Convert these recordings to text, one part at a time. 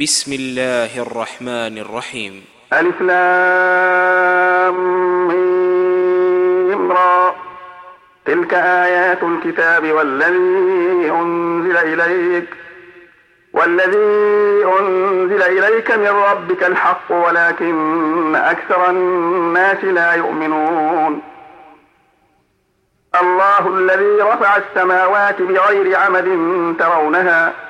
بسم الله الرحمن الرحيم. ألف لام را. تلك آيات الكتاب والذي أنزل إليك والذي أنزل إليك من ربك الحق ولكن أكثر الناس لا يؤمنون. الله الذي رفع السماوات بغير عمد ترونها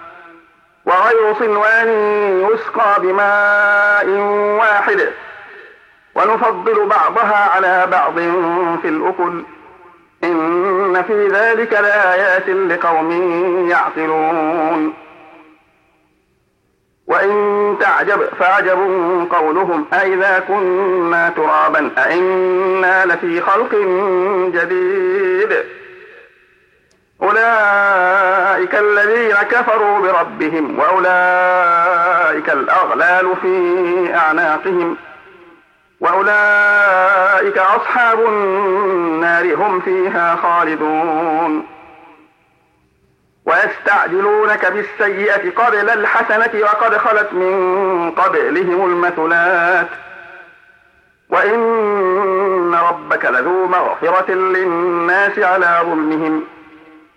وغير صنوان يسقى بماء واحد. ونفضل بعضها على بعض في الأكل. إن في ذلك لآيات لقوم يعقلون. وإن تعجب فعجب قولهم. أئذا كنا ترابا. أئنا لفي خلق جديد. أولئك الذين كفروا بربهم وأولئك الأغلال في أعناقهم وأولئك أصحاب النار هم فيها خالدون ويستعجلونك بالسيئة قبل الحسنة وقد خلت من قبلهم المثلات وإن ربك لذو مغفرة للناس على ظلمهم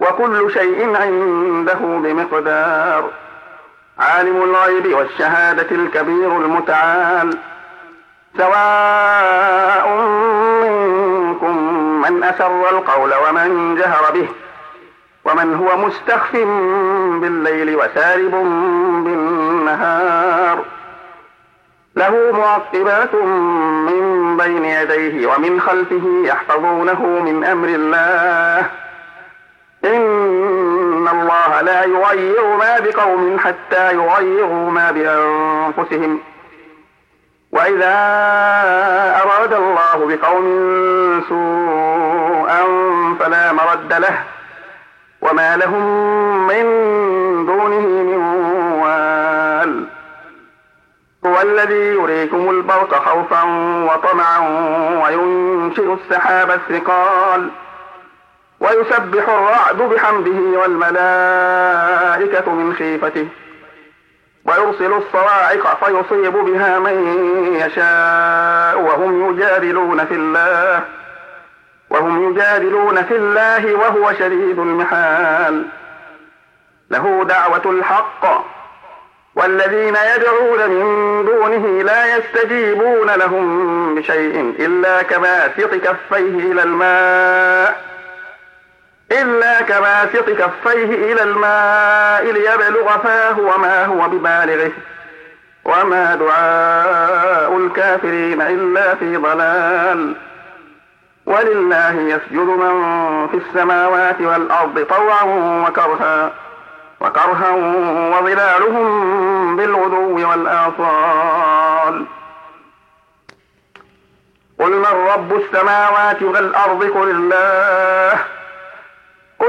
وكل شيء عنده بمقدار. عالم الغيب والشهادة الكبير المتعال. سواء منكم من أسر القول ومن جهر به ومن هو مستخف بالليل وسارب بالنهار. له معقبات من بين يديه ومن خلفه يحفظونه من أمر الله. الله لا يغير ما بقوم حتى يغيروا ما بأنفسهم. وإذا أراد الله بقوم سوءا فلا مرد له. وما لهم من دونه من وال. هو الذي يريكم البرق خوفا وطمعا وينشئ السحاب الثقال. ويسبح الرعد بحمده والملائكة من خيفته ويرسل الصواعق فيصيب بها من يشاء وهم يجادلون في الله وهم يجادلون في الله وهو شديد المحال. له دعوة الحق والذين يدعون من دونه لا يستجيبون لهم بشيء إلا كباسط كفيه إلى الماء. إلا كباسط كفيه إلى الماء ليبلغ فاه وما هو ببالغه. وما دعاء الكافرين إلا في ضلال. ولله يسجد من في السماوات والأرض طوعا وكرها وكرها وظلالهم بالغدو والآصال. قل من رب السماوات والأرض قل الله.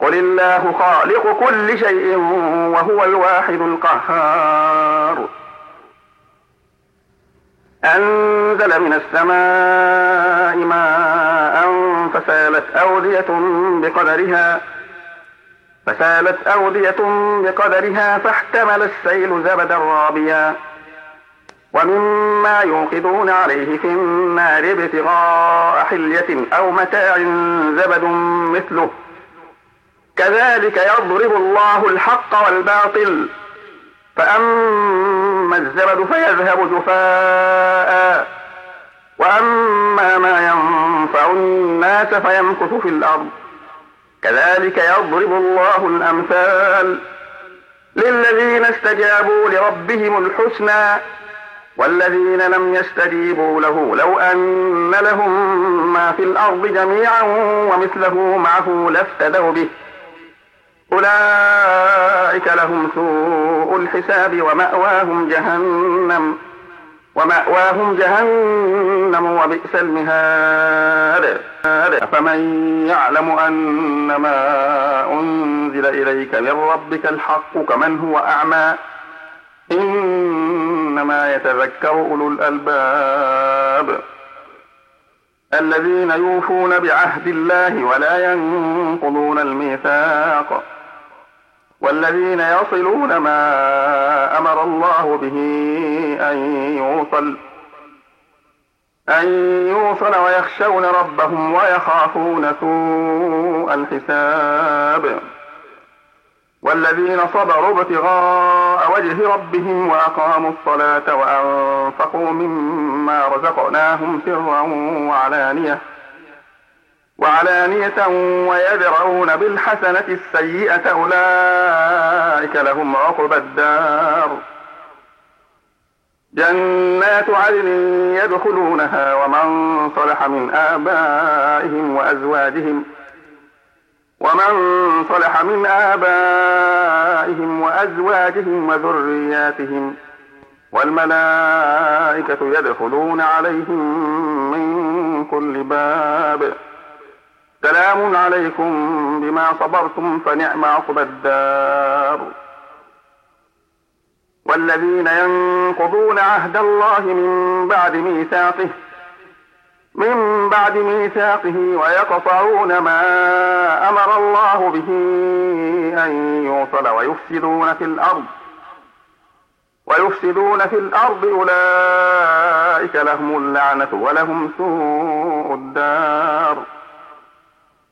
قل الله خالق كل شيء وهو الواحد القهار. أنزل من السماء ماء فسالت أودية بقدرها فسالت أودية بقدرها فاحتمل السيل زبدا رابيا. ومما يوقدون عليه في النار ابتغاء حلية أو متاع زبد مثله. كذلك يضرب الله الحق والباطل. فأما الزبد فيذهب جفاء. وأما ما ينفع الناس فيمكث في الأرض. كذلك يضرب الله الأمثال للذين استجابوا لربهم الحسنى والذين لم يستجيبوا له لو أن لهم ما في الأرض جميعا ومثله معه لافتدوا به. أولئك لهم سوء الحساب ومأواهم جهنم ومأواهم جهنم وبئس المهاد. فمن يعلم أن ما أنزل إليك من ربك الحق كمن هو أعمى إنما يتذكر أولو الألباب. الذين يوفون بعهد الله ولا ينقضون الميثاق. والذين يصلون ما أمر الله به أن يوصل أن يوصل ويخشون ربهم ويخافون سوء الحساب. والذين صبروا ابتغاء وجه ربهم وأقاموا الصلاة وأنفقوا مما رزقناهم سرا وعلانيةً. وعلانية ويدرؤون بالحسنة السيئة أولئك لهم عقبى الدار. جنات عدن يدخلونها ومن صلح من آبائهم وأزواجهم ومن صلح من آبائهم وأزواجهم وذرياتهم والملائكة يدخلون عليهم من كل باب. سلام عليكم بما صبرتم فنعم عقبى الدار. والذين ينقضون عهد الله من بعد ميثاقه من بعد ميثاقه ويقطعون ما أمر الله به أن يوصل ويفسدون في الأرض. ويفسدون في الأرض أولئك لهم اللعنة ولهم سوء الدار.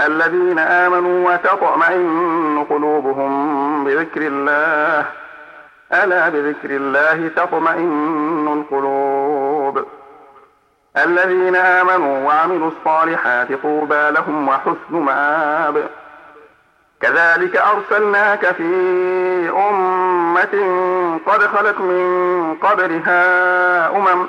الذين آمنوا وتطمئن قلوبهم بذكر الله. ألا بذكر الله تطمئن القلوب. الذين آمنوا وعملوا الصالحات طوبى لهم وحسن مآب. كذلك أرسلناك في أمة قد خلت من قبلها أمم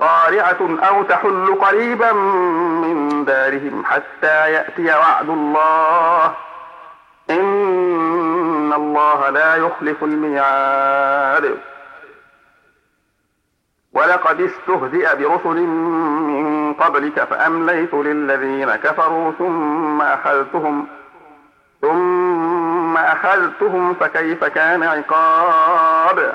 قارعة أو تحل قريبا من دارهم حتى يأتي وعد الله. إن الله لا يخلف الميعاد. ولقد استهزئ برسل من قبلك فأمليت للذين كفروا ثم أخذتهم ثم أخذتهم فكيف كان عقاب؟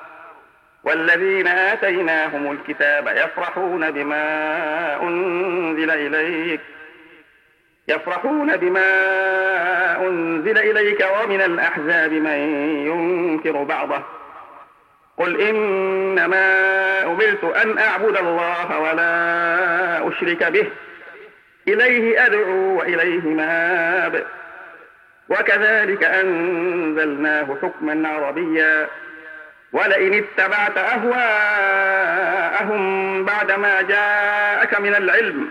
والذين آتيناهم الكتاب يفرحون بما أنزل إليك يفرحون بما أنزل إليك ومن الأحزاب من ينكر بعضه. قل إنما أمرت أن أعبد الله ولا أشرك به إليه أدعو وإليه ماب وكذلك أنزلناه حكما عربيا. ولئن اتبعت أهواءهم بعدما جاءك من العلم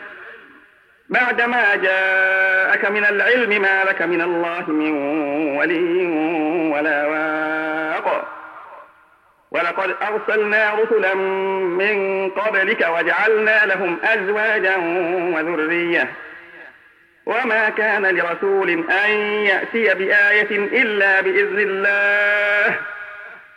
بعدما جاءك من العلم ما لك من الله من ولي ولا واق. ولقد أرسلنا رسلا من قبلك وجعلنا لهم أزواجا وذرية. وما كان لرسول أن يأتي بآية إلا بإذن الله.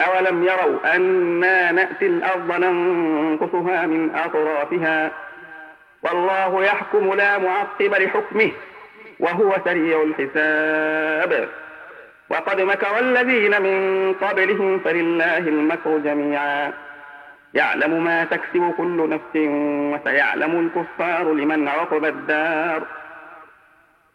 أولم يروا أنا نأتي الأرض ننقصها من أطرافها؟ والله يحكم لا معقب لحكمه وهو سريع الحساب. وقد مكر الذين من قبلهم فلله المكر جميعا. يعلم ما تكسب كل نفس وسيعلم الكفار لمن عقب الدار.